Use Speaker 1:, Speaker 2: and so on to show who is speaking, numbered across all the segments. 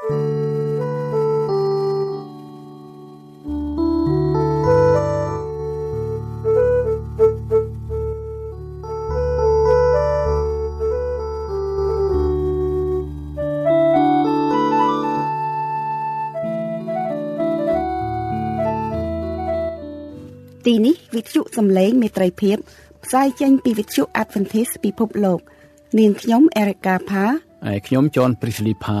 Speaker 1: ទីនេះវិទ្យុសំឡេងមេត្រីភាពផ្សាយចេញពីវិទ្យុ Adventist ពិភពលោកនាងខ្ញុំ Erica Pha
Speaker 2: ហើយខ្ញុំ John Prisley Pha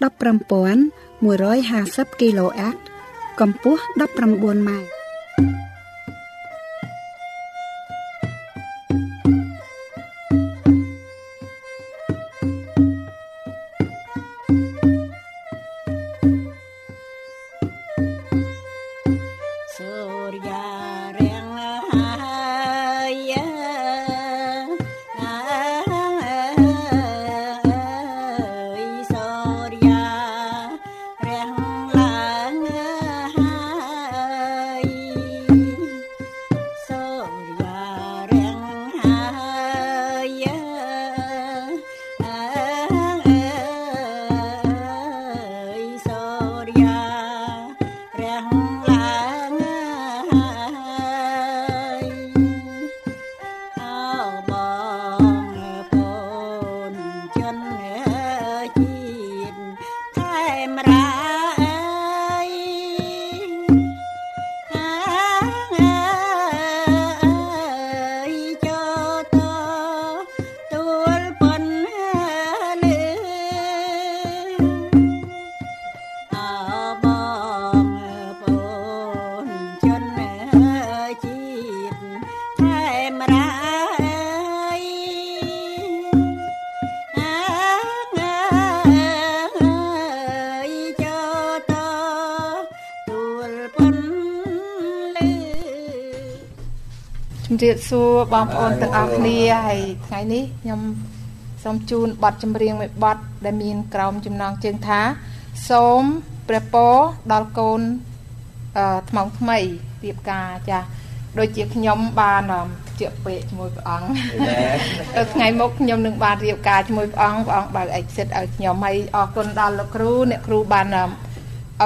Speaker 1: 15150 kHz កម្ពស់19ម៉ែត្រ
Speaker 3: រាបសួរបងប្អូនទាំងអស់គ្នាហើយថ្ងៃនេះខ្ញុំសូមជូនបទចម្រៀងមួយបទដែលមានក្រោមចំណងជើងថា សូមព្រះពរដល់កូនអឺថ្មងថ្មីរៀបការចាស់ដូចជាខ្ញុំបានជាពេកជាមួយព្រះអង្គថ្ងៃមុខខ្ញុំនឹងបានរៀបការជាមួយព្រះអង្គព្រះអង្គបើកឯកសិទ្ធឲ្យខ្ញុំហើយអរគុណដល់លោកគ្រូអ្នកគ្រូបានឲ្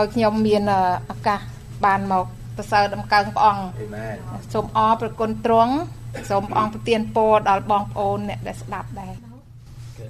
Speaker 3: យខ្ញុំមានឱកាសបានមក ប្រសើរដំកើងព្រះអង្គសូមអរប្រគុណទ្រង់សូមព្រះអង្គប្រទានពរដល់បងប្អូនអ្នកដែលស្ដាប់ដែរជ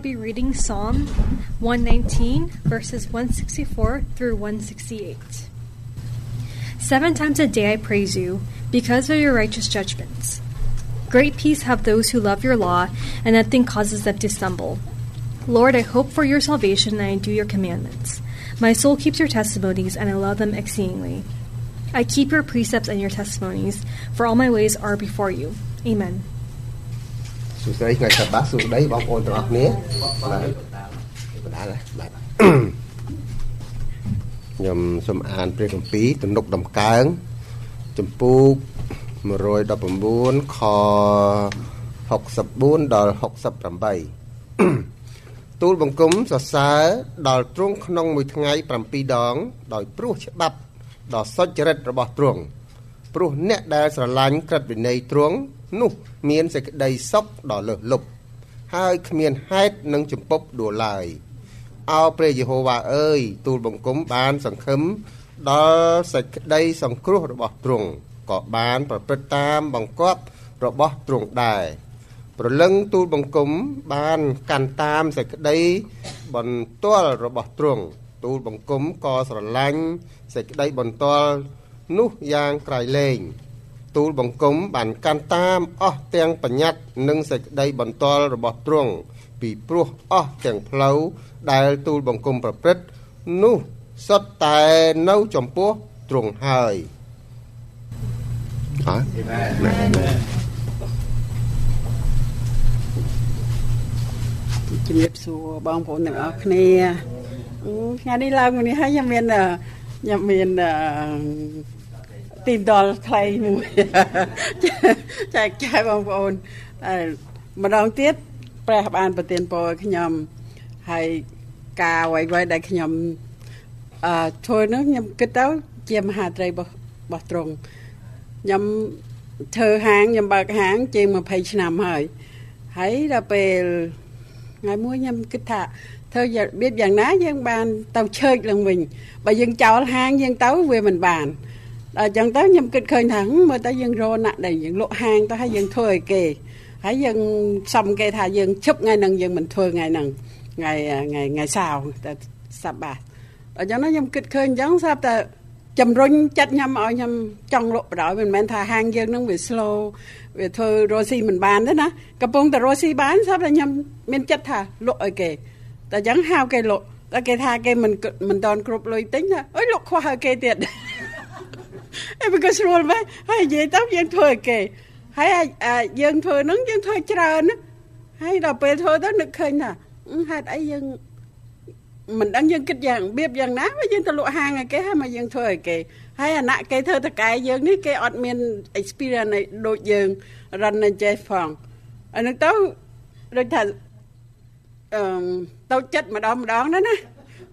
Speaker 4: I'll be reading Psalm 119, verses 164 through 168. Seven times a day I praise you, because of your righteous judgments. Great peace have those who love your law, and nothing causes them to stumble. Lord, I hope for your salvation, and I do your commandments. My soul keeps your testimonies, and I love them exceedingly. I keep your precepts and your testimonies, for all my ways are before you. Amen.
Speaker 5: សួស្តីថ្ងៃសប្តាហ៍សួស្តីបងប្អូនទាំងអស់គ្នាបាទបណ្ដាលបាទខ្ញុំសូមអានព្រះគម្ពីរទំនុកដំកើងចំពោះ119ខ64ដល់68ទូលបង្គំសរសើរដល់ទ្រង់ក្នុងមួយថ្ងៃ7ដង ដោយព្រោះច្បាប់ដ៏សុចរិតរបស់ទ្រង់ព្រោះអ្នកដែលស្រឡាញ់ក្រឹតវិន័យទ្រង់ នោះមានសេចក្តីសុខដ៏លើសលប់ហើយគ្មានហេតុនឹងចម្ពប់ដួលឡើយអោព្រះយេហូវ៉ាអើយទូលបង្គំបានសង្ឃឹមដល់សេចក្តីសង្គ្រោះរបស់ទ្រង់ក៏បានប្រព្រឹត្តតាមបង្គាប់របស់ទ្រង់ដែរប្រលឹងទូលបង្គំបានកាន់តាមសេចក្តីបន្ទាល់របស់ទ្រង់ទូលបង្គំក៏ស្រឡាញ់សេចក្តីបន្ទាល់នោះយ៉ាងក្រៃលែង ទូលបង្គំបានកាន់តាមអស់ទាំងបញ្ញត្តិនិងសេចក្តីបន្ទាល់របស់ទ្រង់ពីព្រោះអស់ទាំងផ្លូវដែលទូលបង្គំប្រព្រឹត្តនោះសុទ្ធតែនៅចំពោះទ្រង់ហើយអរ
Speaker 6: ជំរាបសួរបងប្អូនទាំងអស់គ្នាថ្ងៃនេះឡើងមកនេះហើយខ្ញុំមានខ្ញុំមាន ទីដល់ខ្លីមួយចែកចាយបងប្អូនតែម្ដងទៀតព្រះបានប្រទានពរឲ្យខ្ញុំហើយការអ្វីៗដែលខ្ញុំអឺធ្វើនោះខ្ញុំគិតទៅជាមហាត្រីរបស់របស់ត្រង់ខ្ញុំធ្វើហាងខ្ញុំបើកហាងជាង20ឆ្នាំហើយហើយដល់ពេលថ្ងៃមួយខ្ញុំគិតថាធ្វើរបៀបយ៉ាងណាយើងបានទៅឆើចឡើងវិញបើយើងចោលហាងយើងទៅវាមិនបាន ដល់អញ្ចឹងទៅខ្ញុំគិតឃើញថាមើលទៅយើងរណាក់ដែរយើងលក់ហាងទៅហើយយើងធ្វើឲ្យគេហើយយើងសំគេថាយើងឈប់ថ្ងៃហ្នឹងយើងមិនធ្វើថ្ងៃហ្នឹងថ្ងៃថ្ងៃថ្ងៃសៅរ៍តែសប្បាដល់អញ្ចឹងខ្ញុំគិតឃើញអញ្ចឹងស្រាប់តែជំរុញចិត្តខ្ញុំឲ្យខ្ញុំចង់លក់បដ ாய் មិនមែនថាហាងយើងនឹងវា slow វាធ្វើរស់ស៊ីមិនបានទេណាកំពុងតែរស់ស៊ីបានស្រាប់តែខ្ញុំមានចិត្តថាលក់ឲ្យគេតែអញ្ចឹងហៅគេលក់តែគេថាគេមិនមិនតន់គ្រប់លុយទិញណាអើយលក់ខ្វះឲ្យគេទៀត អីវាក៏ស្រួលមែនហើយនិយាយទៅយើងធ្វើឲ្យគេហើយយើងធ្វើហ្នឹងយើងធ្វើច្រើនណាហើយដល់ពេលធ្វើទៅនឹកឃើញថាហេតុអីយើងមិនដឹងយើងគិតយ៉ាងរបៀបយ៉ាងណាមកយើងទៅលក់ហាងឲ្យគេហើយមកយើងធ្វើឲ្យគេហើយអាណៈគេធ្វើតកែយើងនេះគេអត់មាន experience ដូចយើង run នៅចេះផងអានឹងទៅដូចថាអឺទៅចិត្តម្ដងម្ដងណាណា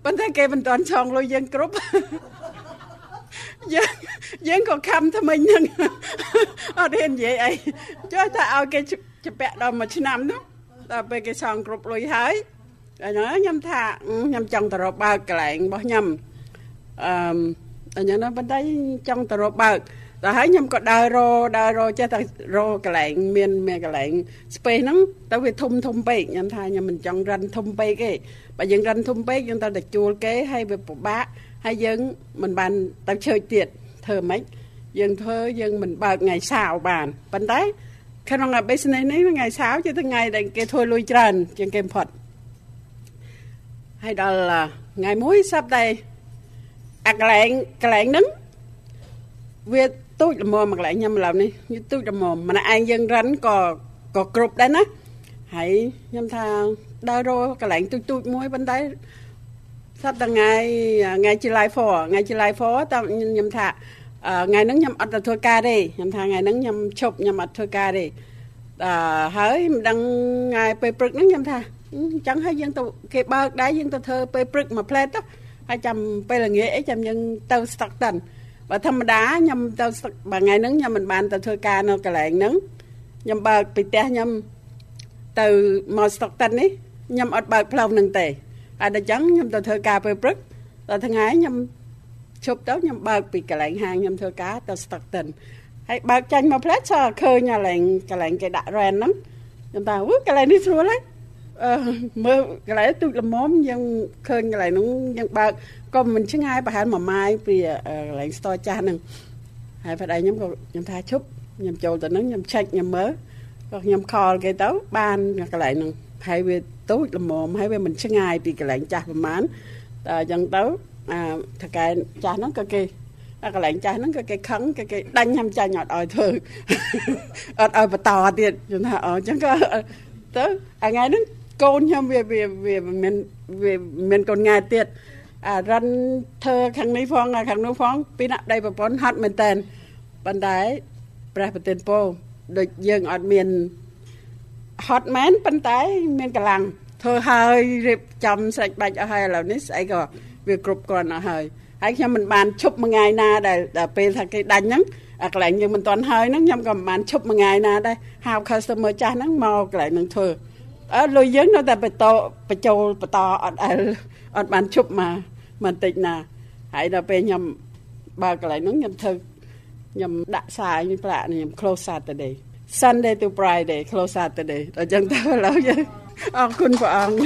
Speaker 6: ប៉ុន្តែគេមិនទាន់ឆងលុយយើងគ្រប់ យើងយើងក៏ខំថ្មិញហ្នឹងអត់ហ៊ាននិយាយអីចុះថាឲ្យគេជពាក់ដល់មួយឆ្នាំនោះដល់ពេលគេសងគ្រប់លុយហើយអញ្ចឹងខ្ញុំថាខ្ញុំចង់ទៅរកបើកកន្លែងរបស់ខ្ញុំអឺអញ្ចឹងប៉ុន្តែចង់ទៅរកបើកដល់ហើយខ្ញុំក៏ដើររដើររចេះតែរកន្លែងមានមានកន្លែង space ហ្នឹងទៅវាធំធំពេកខ្ញុំថាខ្ញុំមិនចង់រិនធំពេកទេ បើយើងរិនធំពេកយើងត្រូវតែជួលគេហើយវាពិបាកហើយយើងមិនបានទៅជើចទៀតធ្វើម៉េចយើងធ្វើយើងមិនបើកថ្ងៃសៅរ៍បានប៉ុន្តែក្នុង business នេះថ្ងៃសៅរ៍ជាថ្ងៃដែលគេធ្វើលុយច្រើនជាងគេបំផុតហើយដល់ថ្ងៃមួយសប្តាហ៍អាកន្លែងកន្លែងហ្នឹងវាទូចល្មមកន្លែងខ្ញុំឥឡូវនេះវាទូចល្មម្នាក់ឯងយើងរិនក៏ក៏គ្រប់ដែរណាហើយខ្ញុំថា ដើររកកន្លែងទូចទូចមួយប៉ុន្តែសប្តាហ៍ថ្ងៃថ្ងៃ July 4ថ្ងៃ July 4តើខ្ញុំថាថ្ងៃហ្នឹងខ្ញុំអត់ទៅធ្វើការទេខ្ញុំថាថ្ងៃហ្នឹងខ្ញុំឈប់ខ្ញុំអត់ធ្វើការទេអឺហើយមិនដឹងថ្ងៃពេលព្រឹកហ្នឹងខ្ញុំថាអញ្ចឹងហើយយើងទៅគេបើកដែរយើងទៅធ្វើពេលព្រឹកមួយផ្លែតទៅហើយចាំពេលល្ងាចអីចាំយើងទៅ Stockton បើធម្មតាខ្ញុំទៅបើថ្ងៃហ្នឹងខ្ញុំមិនបានទៅធ្វើការនៅកន្លែងហ្នឹងខ្ញុំបើកពីផ្ទះខ្ញុំទៅមក Stockton នេះ ខ្ញុំអត់បើកផ្លូវហ្នឹងទេហើយដល់ចឹងខ្ញុំទៅធ្វើការពេលព្រឹកដល់ថ្ងៃខ្ញុំឈប់ទៅខ្ញុំបើកពីកន្លែងហាងខ្ញុំធ្វើការទៅ Stockton ហើយបើកចាញ់មកផ្លែសឃើញកន្លែងកន្លែងគេដាក់ rent ហ្នឹងខ្ញុំថាអូកន្លែងនេះស្រួលហើយអឺមើលកន្លែងទូចល្មមយើងឃើញកន្លែងនោះយើងបើកក៏មិនឆ្ងាយប្រហែលមួយម៉ាយពីកន្លែង store ចាស់ហ្នឹងហើយប្តីខ្ញុំក៏ខ្ញុំថាឈប់ខ្ញុំចូលទៅហ្នឹងខ្ញុំឆែកខ្ញុំមើលក៏ខ្ញុំខលគេទៅបានកន្លែងហ្នឹង ហើយវាទូចល្មមហើយវាមិនឆ្ងាយពីកន្លែងចាស់ប្រហែលតែអញ្ចឹងទៅអាថកែចាស់ហ្នឹងក៏គេអាកន្លែងចាស់ហ្នឹងក៏គេខឹងគេគេដាញ់ខ្ញុំចាញ់អត់ឲ្យធ្វើអត់ឲ្យបន្តទៀតខ្ញុំថាអញ្ចឹងក៏ទៅថ្ងៃហ្នឹងកូនខ្ញុំវាវាវាមិនវាមានកូនងាយទៀតអារ៉ាន់ធ្វើខាងនេះផងខាងនោះផងពីណាដៃប្រពន្ធហត់មែនតែនប៉ុន្តែព្រះប្រទានពោដូចយើងអត់មាន ហត់មែនប៉ុន្តែមានកម្លាំងធ្វើហើយរៀបចំស្រេចបាច់អស់ហើយឥឡូវនេះស្អីក៏វាគ្រប់គ្រាន់អស់ហើយហើយខ្ញុំមិនបានឈប់មួយថ្ងៃណាដែលដល់ពេលថាគេដាច់ហ្នឹងអាកន្លែងយើងមិនទាន់ហើយហ្នឹងខ្ញុំក៏មិនបានឈប់មួយថ្ងៃណាដែរហៅ customer ចាស់ហ្នឹងមកកន្លែងហ្នឹងធ្វើអើលុយយើងនៅតែបន្តបញ្ចូលបន្តអត់អែលអត់បានឈប់មកបន្តិចណាហើយដល់ពេលខ្ញុំបើកន្លែងហ្នឹងខ្ញុំធ្វើខ្ញុំដាក់សាយខ្ញុំប្រាក់ខ្ញុំ close Saturday Sunday to Friday close Saturday ដល់ចឹងទៅឥឡូវយើងអរគុណព្រះអង្គ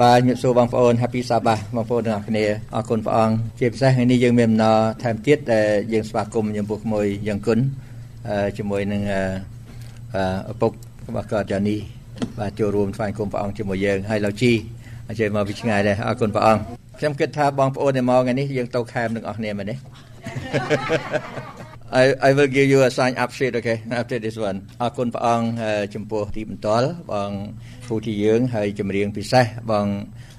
Speaker 7: បាទជំរាបសួរបងប្អូន Happy Sabbath បងប្អូនទាំងអស់គ្នាអរគុណព្រះអង្គជាពិសេសថ្ងៃនេះយើងមានដំណរថែមទៀតដែលយើងស្វាគមន៍ចំពោះក្មួយយ៉ាងគុណជាមួយនឹងឪពុករបស់គាត់យ៉ានីបាទចូលរួមថ្វាយគុំព្រះអង្គជាមួយយើងហើយលោកជីអញ្ជើញមកពីឆ្ងាយដែរអរគុណព្រះអង្គខ្ញុំគិតថាបងប្អូនដែលមកថ្ងៃនេះយើងទៅខេមទាំងអស់គ្នាមែនទេ I I will give you a sign up sheet okay after this one អរគុណព្រះអង្គចំពោះទីបន្ទាល់បងពូទីយើងហើយចម្រៀងពិសេសបង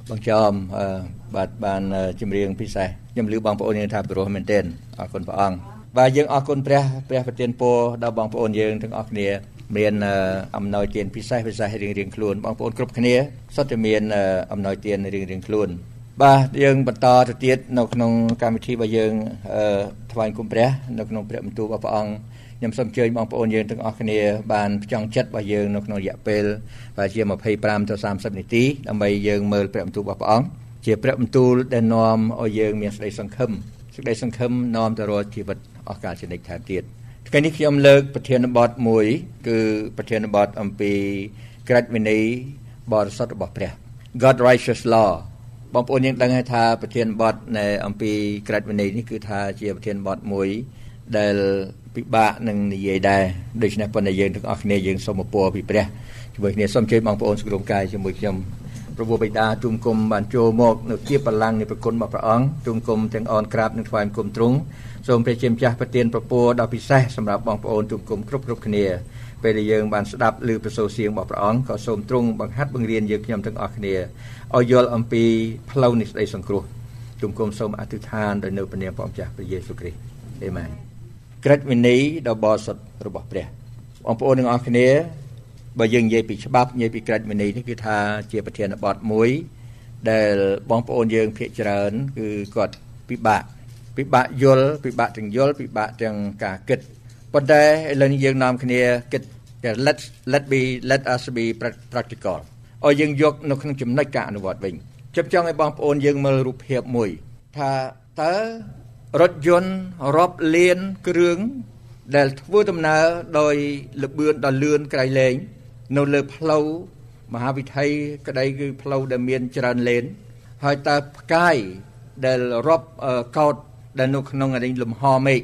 Speaker 7: បងចំបាទបានចម្រៀងពិសេសខ្ញុំឮបងប្អូនយើងថាព្រោះមែនទែនអរគុណព្រះអង្គបាទយើងអរគុណព្រះព្រះប្រទានពរដល់បងប្អូនយើងទាំងអស់គ្នាមានអំណោយទានពិសេសពិសេសរៀងរៀងខ្លួនបងប្អូនគ្រប់គ្នាសុទ្ធតែមានអំណោយទានរៀងរៀងខ្លួន បាទយើងបន្តទៅទៀតនៅក្នុងកម្មវិធីរបស់យើងថ្វាយគុំព្រះនៅក្នុងព្រះបន្ទូលរបស់ព្រះអង្គខ្ញុំសូមអញ្ជើញបងប្អូនយើងទាំងអស់គ្នាបានផ្ចង់ចិត្តរបស់យើងនៅក្នុងរយៈពេលប្រហែលជា25ទៅ30នាទីដើម្បីយើងមើលព្រះបន្ទូលរបស់ព្រះអង្គជាព្រះបន្ទូលដែលនាំឲ្យយើងមានសេចក្តីសង្ឃឹមសេចក្តីសង្ឃឹមនាំទៅរកជីវិតអស់កលជានិច្ចថែមទៀតថ្ងៃនេះខ្ញុំលើកប្រធានបទមួយ គឺប្រធានបទអំពីក្រឹតវិន័យបរិសុទ្ធរបស់ព្រះ God righteous law បងប្អូនយើងដឹងហើយថាប្រធានបទនៃអំពីក្រឹតវិន័យនេះគឺថាជាប្រធានបទមួយដែលពិបាកនឹងនិយាយដែរដូច្នេះប៉ុន្តែយើងទាំងអស់គ្នាយើងសូមអពរពីព្រះជាមួយគ្នាសូមជើញបងប្អូនសង្គ្រោះកាយជាមួយខ្ញុំព្រះបិតាទូមគុំបានចូលមកនៅជាបលាំងនៃប្រគុណរបស់ព្រះអង្គទូមគុំទាំងអនក្រាបនិងថ្វាយគុំទ្រង់សូមព្រះជាម្ចាស់ប្រទានប្រពោដ៏ពិសេសសម្រាប់បងប្អូនទូមគុំគ្រប់គ្រប់គ្នា ពេលដែលយើងបានស្ដាប់ឮប្រសូរសៀងរបស់ព្រះអង្គក៏សូមទ្រង់បង្ហាត់បង្រៀនយើងខ្ញុំទាំងអស់គ្នាឲ្យយល់អំពីផ្លូវនៃសេចក្តីសង្គ្រោះជង្គង់សូមអធិដ្ឋានដោយនៅព្រះនាមព្រះម្ចាស់ព្រះយេស៊ូវគ្រីស្ទអេមែនក្រឹតវិន័យដ៏បរិសុទ្ធរបស់ព្រះបងប្អូនទាំងអស់គ្នាបើយើងនិយាយពីច្បាប់និយាយពីក្រឹតវិន័យនេះគឺថាជាប្រធានបទមួយ ដែលបងប្អូនយើងភាកច្រើនគឺគាត់ពិបាកពិបាកយល់ពិបាកទាំងយល់ពិបាកទាំងការគិត ប៉ុន្តែឥឡូវនេះយើងនាំគ្នាគិត let let be let us be practical ឲ្យយើងយកនៅក្នុងចំណុចការអនុវត្តវិញខ្ញុំចង់ឲ្យបងប្អូនយើងមើលរូបភាពមួយថាតើរថយន្តរាប់លានគ្រឿងដែលធ្វើដំណើរដោយលបឿនដ៏លឿនក្រៃលែងនៅលើផ្លូវមហាវិថីក្តីគឺផ្លូវដែលមានច្រើនលេន ហើយតើផ្កាយដែលរាប់កោតដែលនៅក្នុងអរិញលំហមេឃ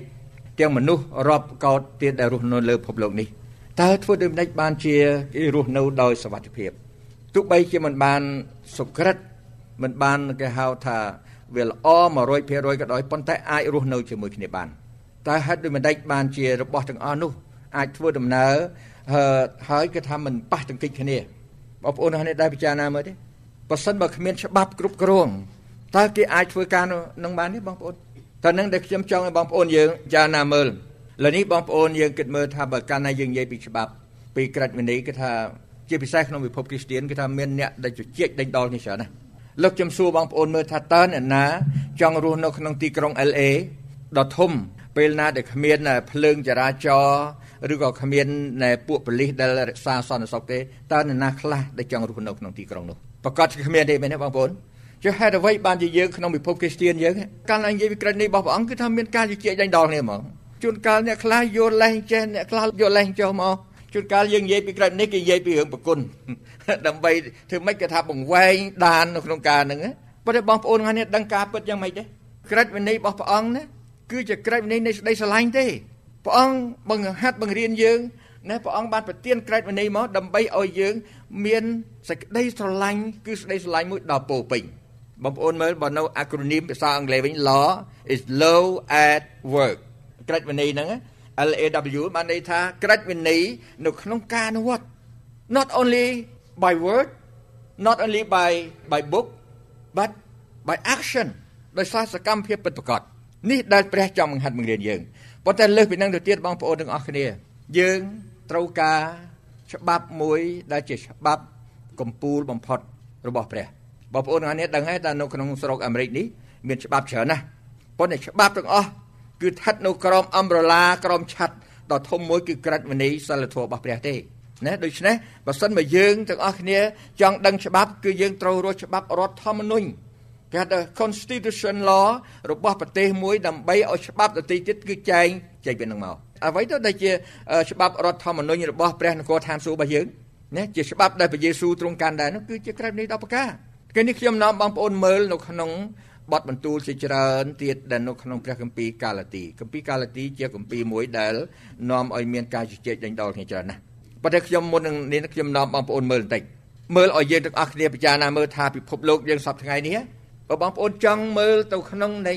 Speaker 7: ទាំងមនុស្សរាប់កោតទៀតដែលរស់នៅលើភពលោកនេះតើធ្វើដូចម្ដេចបានជាគេរស់នៅដោយសុវត្ថិភាពទោះបីជាមិនបានសុក្រិតមិនបានគេហៅថាវាល្អ100%ក៏ដោយប៉ុន្តែអាចរស់នៅជាមួយគ្នាបានតើហេតុដូចម្ដេចបានជារបស់ទាំងអស់នោះអាចធ្វើដំណើរហើយគេថាមិនប៉ះទង្គិចគ្នាបងប្អូនអ្នកដែលពិចារណាមើលទេបើសិនបើគ្មានច្បាប់គ្រប់គ្រងតើគេអាចធ្វើការនឹងបានទេបងប្អូន តើនឹងដែលខ្ញុំចង់ឲ្យបងប្អូនយើងពិចារណាមើលលើនេះបងប្អូនយើងគិតមើលថាបើកាលណាយើងនិយាយពីច្បាប់ពីក្រិតវិន័យគឺថាជាពិសេសក្នុងពិភពគ្រីស្ទានគឺថាមានអ្នកដែលជជែកដេញដោលនេះច្រើនណាស់លោកខ្ញុំសួរបងប្អូនមើលថាតើអ្នកណា ចង់រស់នៅក្នុងទីក្រុង LA ដ៏ធំពេលណាដែលគ្មានភ្លើងចរាចរណ៍ឬក៏គ្មានពួកប៉ូលីសដែលរក្សាសន្តិសុខទេតើអ្នកណាខ្លះដែលចង់រស់នៅក្នុងទីក្រុងនោះប្រកាសជាគ្មានទេមែនទេបងប្អូន ជាហេតុអ្វីបានជាយើងក្នុងពិភពគ្រីស្ទានយើងកាលណានិយាយពីក្រិតនេះរបស់ព្រះអង្គគឺថាមានការជជែកដេញដោលគ្នាហ្មងជួនកាលអ្នកខ្លះយល់លេងចេះអ្នកខ្លះយល់លេងចុះមកជួនកាលយើងនិយាយពីក្រិតនេះគេនិយាយពីរឿងប្រគុណដើម្បីធ្វើម៉េចគេថាបង្វែងដាននៅក្នុងការហ្នឹងប៉ុន្តែបងប្អូនថ្ងៃនេះដឹងការពិតយ៉ាងម៉េចទេក្រិតវិន័យរបស់ព្រះអង្គណាគឺជាក្រិតវិន័យនៃសេចក្តីស្រឡាញ់ទេព្រះអង្គបង្ហាត់បង្រៀនយើងណាព្រះអង្គបានប្រទានក្រិតវិន័យមកដើម្បីឲ្យយើង មានសេចក្តីស្រឡាញ់គឺសេចក្តីស្រឡាញ់មួយដល់ពោពេញ បងប្អូនមើលបើនៅ acronym ភាសាអង់គ្លេសវិញ law is law at work ក្រិតវិន័យហ្នឹង LAW បានន័យថាក្រិតវិន័យនៅក្នុងការអនុវត្ត not only by word not only by by book but by action ដោយសារសកម្មភាពពិតប្រាកដនេះដែលព្រះចង់បង្ហាត់បង្រៀនយើងប៉ុន្តែលើសពីនឹងទៅទៀតបងប្អូនទាំងអស់គ្នា យើងត្រូវការច្បាប់មួយដែលជាច្បាប់កម្ពូលបំផុតរបស់ព្រះ បងប្អូនទាំងនេះដឹងហើយថានៅក្នុងស្រុកអាមេរិកនេះមានច្បាប់ច្រើនណាស់ប៉ុន្តែច្បាប់ទាំងអស់គឺស្ថិតនៅក្រោមអំប្រឡាក្រោមឆ័ត្រដ៏ធំមួយគឺក្រិតវិន័យសិលធម៌របស់ព្រះទេណាដូច្នេះបើសិនបើយើងទាំងអស់គ្នាចង់ដឹងច្បាប់គឺយើងត្រូវរកច្បាប់រដ្ឋធម្មនុញ្ញគេហៅថា constitution law របស់ប្រទេសមួយដើម្បីឲ្យច្បាប់ដទៃទៀតគឺចែងចែកពីនឹងមកអ្វីទៅដែលជាច្បាប់រដ្ឋធម្មនុញ្ញរបស់ព្រះនគរឋានសួគ៌របស់យើងណាជាច្បាប់ដែលព្រះយេស៊ូវទ្រង់កាន់ដែរនោះគឺជាក្រឹតនៃ10ប្រការ គេនេះខ្ញុំនាំបងប្អូនមើលនៅក្នុងបទបន្ទូលជាច្រើនទៀតដែលនៅក្នុងព្រះគម្ពីរកាឡាទីគម្ពីរកាឡាទីជាគម្ពីរមួយដែលនាំឲ្យមានការជជែកដេញដោលគ្នាច្រើនណាស់ប៉ុន្តែខ្ញុំមុននឹងនេះខ្ញុំនាំបងប្អូនមើលបន្តិចមើលឲ្យយើងទាំងអស់គ្នាពិចារណាមើលថាពិភពលោកយើងសពថ្ងៃនេះបើបងប្អូនចង់មើលទៅក្នុងនៃ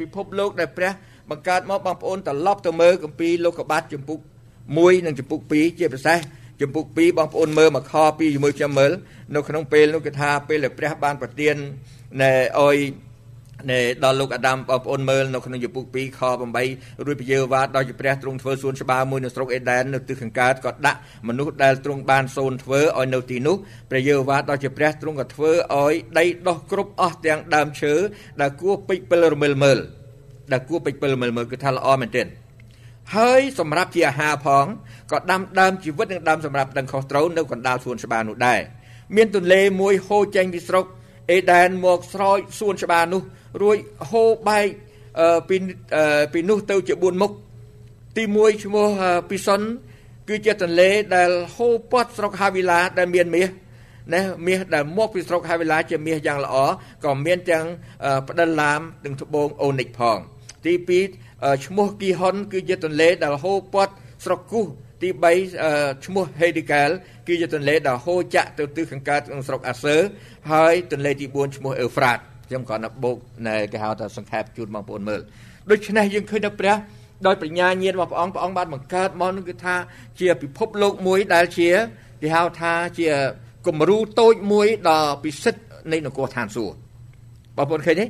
Speaker 7: ពិភពលោកដែលព្រះបង្កើតមកបងប្អូនត្រឡប់ទៅមើលគម្ពីរលោកុបាទចំពុក1និងចំពុក2ជាពិសេស ចំពុក2បងប្អូនមើលមកខ2ជាមួយខ្ញុំមើលនៅក្នុងពេលនោះគឺថាពេលដែលព្រះបានប្រទានណែឲ្យនៃដល់លោកអាដាមបងប្អូនមើលនៅក្នុងយពុក2ខ8រួចពយាវ៉ាដល់ជាព្រះទ្រង់ធ្វើសួនច្បារមួយនៅស្រុកអេដែននៅទិសខាងកើតក៏ដាក់មនុស្សដែលទ្រង់បានសូនធ្វើឲ្យនៅទីនោះព្រះយាវ៉ាដល់ជាព្រះទ្រង់ក៏ធ្វើឲ្យដីដោះគ្រប់អស់ទាំងដើមឈើដែលគួរពេចពិលរមិលមើលដែលគួរពេចពិលរមិលមើលគឺថាល្អមែនទែន ហើយសម្រាប់ជាអាហារផងក៏ដាំដើមជីវិតនិងដើមសម្រាប់ដឹងខុសត្រូវនៅកណ្ដាលសួនច្បារនោះដែរមានទន្លេមួយហូរចេញពីស្រុកអេដែនមកស្រោចសួនច្បារនោះ រួចហូរបែកពីពីនោះទៅជា4មុខទី1ឈ្មោះពីសុនគឺជាទន្លេដែលហូរព័ទ្ធស្រុកហាវីឡាដែលមានមាសណាមាសដែលមកពីស្រុកហាវីឡាជាមាសយ៉ាងល្អក៏មានទាំងផ្ដិលឡាមនិងត្បូងអូនិកផង ទី2 ឈ្មោះគីហុនគឺជាទន្លេដែលហូរព័ទ្ធស្រុកគូសទី3ឈ្មោះហេឌីកាលគឺជាទន្លេដែលហូរចាក់ទៅទិសខាងកើតក្នុងស្រុកអាសឺហើយទន្លេទី4ឈ្មោះអេហ្វ្រាតខ្ញុំគ្រាន់តែបូកណែគេហៅថាសង្ខេបជូនបងប្អូនមើលដូច្នេះយើងឃើញថាព្រះដោយបញ្ញាញាណរបស់ព្រះអង្គព្រះអង្គបានបង្កើតមកនោះគឺថាជាពិភពលោកមួយដែលជាគេហៅថាជាគំរូតូចមួយដ៏ពិសិដ្ឋនៃនគរឋានសួគ៌បងប្អូនឃើញទេ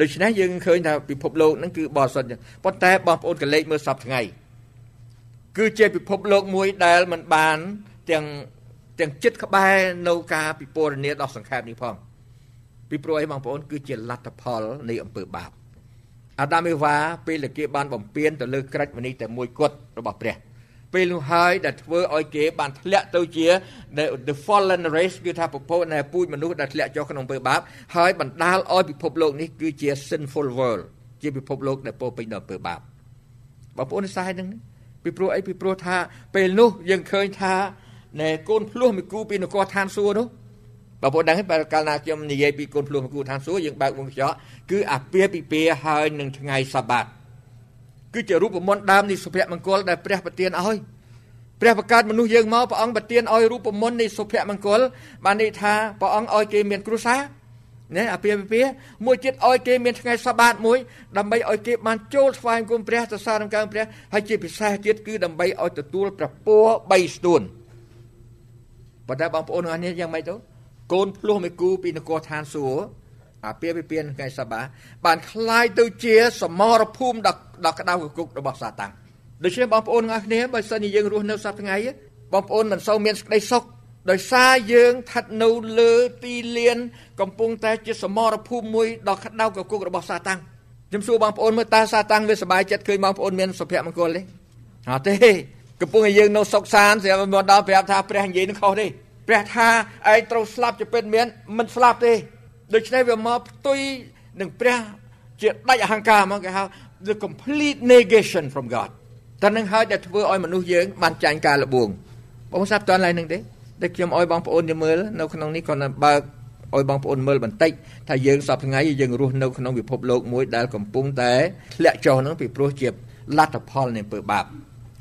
Speaker 7: ដូច្នេះយើងឃើញថាពិភពលោកហ្នឹងគឺបរិសុទ្ធប៉ុន្តែបងប្អូនកលេចមើលសពថ្ងៃគឺជាពិភពលោកមួយដែលมันបានទាំងទាំងចិត្តក្បែរនៅការពិពណ៌នាដល់សង្ខេបនេះផងពីព្រោះអីបងប្អូន គឺជាលទ្ធផលនៃអំពើបាបអាដាមអេវ៉ាពេលដែលគេបានបំពេញទៅលើក្រិចមនីតែមួយគត់របស់ព្រះ ពេលនោះហើយដែលធ្វើឲ្យគេបានធ្លាក់ទៅជា the fallen race គឺថាប្រពោនៃពូជមនុស្សដែលធ្លាក់ចុះក្នុងអំពើបាបហើយបណ្ដាលឲ្យពិភពលោកនេះគឺជា sinful world ជាពិភពលោកដែលពោពេញដោយអំពើបាបបងប្អូនស្ដាយនឹងពីព្រោះអីពីព្រោះថា ពេលនោះយើងឃើញថាណែកូនភ្លោះមួយគូពីនគរឋានសួគ៌នោះបងប្អូនដឹងទេបើកាលណាខ្ញុំនិយាយពីកូនភ្លោះមួយគូឋានសួគ៌យើងបើកវងកញ្ចក់គឺអាពាហ៍ពិពាហ៍ហើយនឹងថ្ងៃសបាត គឺជារូបមន្តដើមនៃសុភមង្គលដែលព្រះប្រទានឲ្យព្រះបង្កើតមនុស្សយើងមកព្រះអង្គប្រទានឲ្យរូបមន្តនៃសុភមង្គលបានន័យថាព្រះអង្គឲ្យគេមានគ្រួសារណាអាពាហ៍ពិពាហ៍មួយទៀតឲ្យគេមានថ្ងៃសបាតមួយដើម្បីឲ្យគេបានចូលស្វែងគុំព្រះទៅសារនឹងកើព្រះហើយជាពិសេសទៀតគឺដើម្បីឲ្យទទួលព្រះពរ3ស្ទួនប៉ុន្តែបងប្អូនទាំងអស់នេះយ៉ាងម៉េចទៅកូនភ្លោះមួយគូពីនគរឋានសួគ៌ អាពាហ៍ពិពាហ៍ថ្ងៃសបាបានคล้ายទៅជាសមរភូមិដ៏ដ៏ក្តៅកគុករបស់សាតាំងដូច្នេះបងប្អូនទាំងអស់គ្នាបើសិនជាយើងរស់នៅសប្តាហ៍ថ្ងៃបងប្អូនមិនសូវមានសេចក្តីសុខដោយសារយើងស្ថិតនៅលើទីលាន កំពុងតែជាសមរភូមិមួយដ៏ក្តៅកគុករបស់សាតាំងខ្ញុំសួរបងប្អូនមើលតើសាតាំងវាសប្បាយចិត្តឃើញបងប្អូនមានសុភមង្គលទេអត់ទេកំពុងតែយើងនៅសុខសាន្តស្រាប់មកដល់ប្រាប់ថាព្រះនិយាយនឹងខុសទេព្រះថាឯងត្រូវស្លាប់ជាពិតមានមិនស្លាប់ទេ ដូច្នេះវាមកផ្ទុយនឹងព្រះជាដាច់អហង្ការមកគេហៅ the complete negation from God តែនឹងហើយដែលធ្វើឲ្យមនុស្សយើងបានចាញ់ការលបួងបងស្ដាប់តើឡើយនឹងទេដែលខ្ញុំឲ្យបងប្អូនមើលនៅក្នុងនេះគាត់បើកឲ្យបងប្អូនមើលបន្តិចថាយើងសពថ្ងៃយើងរស់នៅក្នុងពិភពលោកមួយដែលកំពុងតែធ្លាក់ចុះនឹងពីព្រោះជាលទ្ធផលនៃអំពើបាប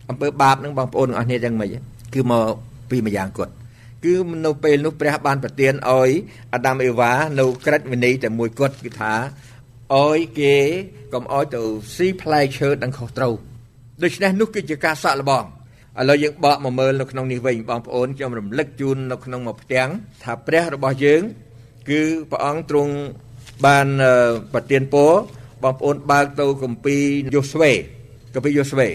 Speaker 7: អំពើបាបនឹងបងប្អូនទាំងអស់គ្នាយ៉ាងម៉េចគឺមកពីម្យ៉ាងគាត់ គឺនៅពេលនោះព្រះបានប្រទានឲ្យអាដាមអេវ៉ានៅក្រិតវិន័យតែមួយគាត់គឺថាឲ្យគេកុំឲ្យទៅស៊ីផ្លែឈើដង្ខុសត្រូវដូច្នេះនោះគឺជាការសាក់លបងឥឡូវយើងបកមកមើលនៅក្នុងនេះវិញបងប្អូនខ្ញុំរំលឹកជូននៅក្នុងមួយផ្ទាំងថាព្រះរបស់យើង គឺព្រះអង្គទ្រង់បានប្រទានពរបងប្អូនបើកទៅគម្ពីរយូស្វេគម្ពីរយូស្វេ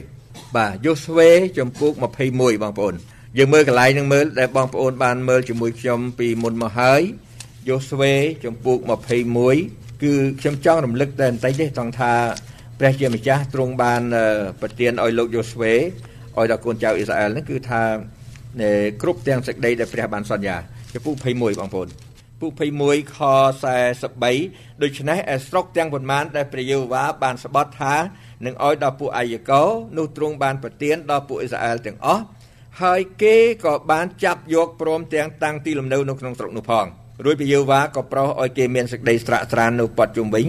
Speaker 7: បាទយូស្វេចំពុក21បងប្អូន យើងមើលកន្លែងនឹងមើលដែលបងប្អូនបានមើលជាមួយខ្ញុំពីមុនមកហើយយូស្វេចំពុក21គឺខ្ញុំចង់រំលឹកតែបន្តិចទេចង់ថាព្រះជាម្ចាស់ទ្រង់បានប្រទានឲ្យលោកយូស្វេឲ្យដល់កូនចៅអ៊ីស្រាអែលហ្នឹងគឺថាគ្រប់ទាំងសេចក្តីដែលព្រះបានសន្យាចំពុក21បងប្អូនពុក21ខ43ដូច្នេះឯស្រុកទាំងប៉ុន្មានដែលព្រះយេហូវ៉ាបានស្បត់ថានឹងឲ្យដល់ពួកអាយកោនោះទ្រង់បានប្រទានដល់ពួកអ៊ីស្រាអែលទាំងអស់ ហើយគេក៏បានចាប់យកព្រមទាំងតាំងទីលំនៅនៅក្នុងស្រុកនោះផងរួចព្រះយេហូវ៉ាក៏ប្រោសឲ្យគេមានសេចក្តីស្រាក់ស្រាននៅប៉ាត់ជុំវិញ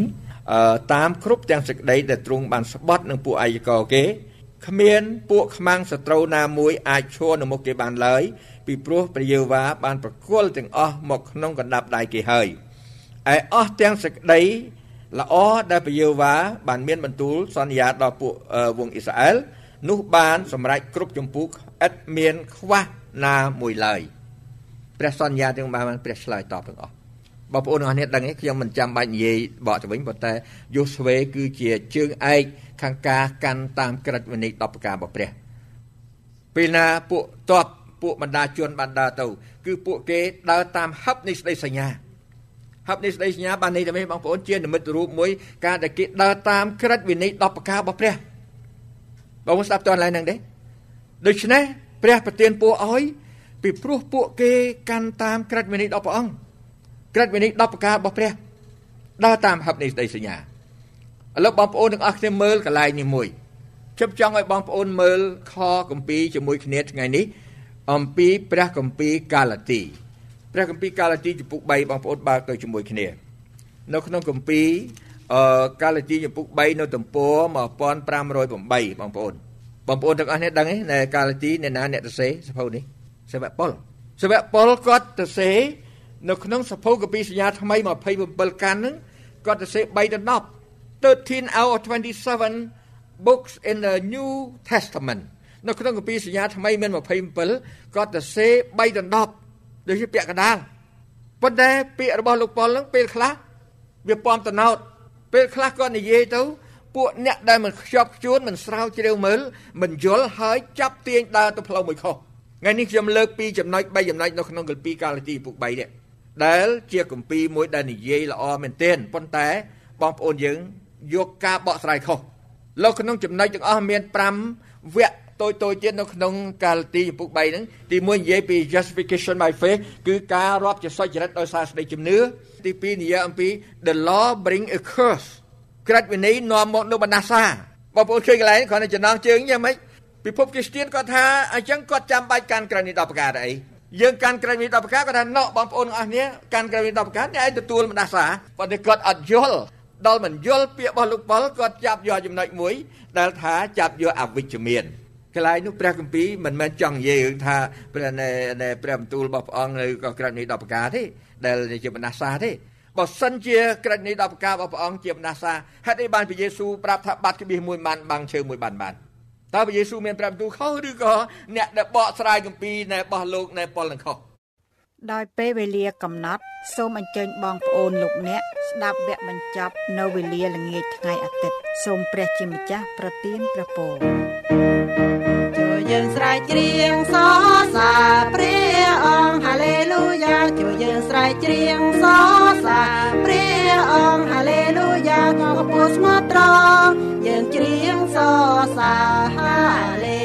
Speaker 7: តាមគ្រប់ទាំងសេចក្តីដែលទ្រង់បានស្បត់នឹងពួកអាយកោគេគ្មានពួកខ្មាំងសត្រូវណាមួយអាចឈរនៅមុខគេបានឡើយពីព្រោះព្រះយេហូវ៉ាបានប្រគល់ទាំងអស់មកក្នុងកណ្ដាប់ដៃគេហើយឯអស់ទាំងសេចក្តីល្អដែលព្រះយេហូវ៉ាបានមានបន្ទូលសន្យាដល់ពួកវងអ៊ីស្រាអែលនោះបានសម្រេចគ្រប់ចម្ពោះ ឥតមានខ្វះណាមួយឡើយព្រះសន្យាទាំងបានព្រះឆ្លើយតបទាំងអស់បងប្អូនទាំងអស់នេះដឹងទេខ្ញុំមិនចាំបាច់និយាយបកទៅវិញប៉ុន្តែយូស្វេគឺជាជើងឯកខាងការកាន់តាមក្រឹតវិន័យ10ប្រការរបស់ព្រះពេលណាពួកតបពួកបណ្ដាជនបានដើរទៅ គឺពួកគេដើរតាមហឹបនៃស្ដីសញ្ញាហឹបនៃស្ដីសញ្ញាបានន័យថាម៉េចបងប្អូនជានិមិត្តរូបមួយការដែលគេដើរតាមក្រឹតវិន័យ10ប្រការរបស់ព្រះបងស្ដាប់តើឡើយហ្នឹងទេ ដូច្នេះព្រះប្រទានពរឲ្យពីព្រោះពួកគេកាន់តាមក្រឹតវិន័យដល់ព្រះអង្គក្រឹតវិន័យ10ប្រការរបស់ព្រះដើរតាមហឹបនៃស្ដីសញ្ញាឥឡូវបងប្អូនទាំងអស់គ្នាមើលកន្លែងនេះមួយខ្ញុំចង់ឲ្យបងប្អូនមើលខគម្ពីរជាមួយគ្នាថ្ងៃនេះអំពីព្រះគម្ពីរកាឡាទីព្រះគម្ពីរកាឡាទីចំពុក3បងប្អូនបើកទៅជាមួយគ្នានៅក្នុងគម្ពីរអឺកាឡាទីចំពុក3នៅទំព័រ1508បងប្អូន បងប្អូនទាំងអស់នេះដឹងទេនៅកាឡាទីអ្នកណាអ្នកទៅសេសភៅនេះសាវកប៉ុលសាវកប៉ុលគាត់ទៅសេនៅក្នុងសភៅកពីសញ្ញាថ្មី27កាន់ហ្នឹងគាត់ទៅសេ3ទៅ10 13 out of 27 books in the New Testament នៅក្នុងកពីសញ្ញាថ្មីមាន27គាត់ទៅសេ3ទៅ10ដូចជាពាក្យកដាលប៉ុន្តែពាក្យរបស់លោកប៉ុលហ្នឹងពេលខ្លះវាពំតណោតពេលខ្លះគាត់និយាយទៅ ពួកអ្នកដែលមិនខ្ជាប់ខ្ជួនមិនស្រាវជ្រាវមើលមិនយល់ហើយចាប់ទាញដើរទៅផ្លូវមួយខុសថ្ងៃនេះខ្ញុំលើកពីចំណុច3ចំណុចនៅក្នុងគម្ពីរកាឡាទីពុក3នេះដែលជាគម្ពីរមួយដែលនិយាយល្អមែនទែនប៉ុន្តែបងប្អូនយើងយកការបកស្រាយខុសលោកក្នុងចំណុចទាំងអស់មាន5វគ្គតូចតូចទៀតនៅក្នុងកាលទីពុក3ហ្នឹងទី1និយាយពី justification by faith គឺការរាប់ជាសុចរិតដោយសារសេចក្តីជំនឿទី2និយាយអំពី the law bring a curse ក្រិតវិន័យនាំមកនៅបណ្ដាសាបងប្អូនឃើញកន្លែងគ្រាន់តែចំណងជើងយ៉ាងម៉េចពិភពគ្រីស្ទានគាត់ថាអញ្ចឹងគាត់ចាំបាច់កាន់ក្រិតនេះ10ប្រការអីយើងកាន់ក្រិតនេះ10ប្រការគាត់ថាណោបងប្អូនទាំងអស់គ្នាកាន់ក្រិតនេះ10ប្រការអ្នកឯងទទួលបណ្ដាសាប៉ុន្តែគាត់អត់យល់ដល់មិនយល់ពាក្យរបស់លោកប៉ុលគាត់ចាប់យកចំណុចមួយដែលថាចាប់យកអវិជ្ជមានកន្លែងនោះព្រះគម្ពីរមិនមែនចង់និយាយរឿងថាព្រះនៃព្រះបន្ទូលរបស់ព្រះអង្គនៅក៏ក្រិតនេះ10ប្រការទេដែលជាបណ្ដាសាទេ បើសិនជាក្រិតនេះ10ប្រការរបស់ព្រះអង្គជាបណ្ដាសាហេតុអីបានព្រះយេស៊ូវប្រាប់ថាបាត់ក្បៀសមួយបានបាំងឈើមួយបានបានតើព្រះយេស៊ូវមានប្រាប់ទូខុសឬក៏អ្នកដែលបកស្រាយគម្ពីរនៃរបស់លោកនៃប៉ុលនឹងខុស
Speaker 8: ដោយពេលវេលាកំណត់សូមអញ្ជើញបងប្អូនលោកអ្នកស្ដាប់វគ្គបញ្ចប់នៅវេលាល្ងាចថ្ងៃអាទិត្យសូមព្រះជាម្ចាស់ប្រទានព្រះពរ
Speaker 9: ជួ យយើងស្រែកច្រៀងសរសើរព្រះអង្គហាឡេលូយ៉ាជួយយើងស្រែកច្រៀងសរសើរព្រះអង្គហាឡេលូយ៉ាក៏ពោស្មត្រង់យើងច្រៀងសរសើរហាឡេ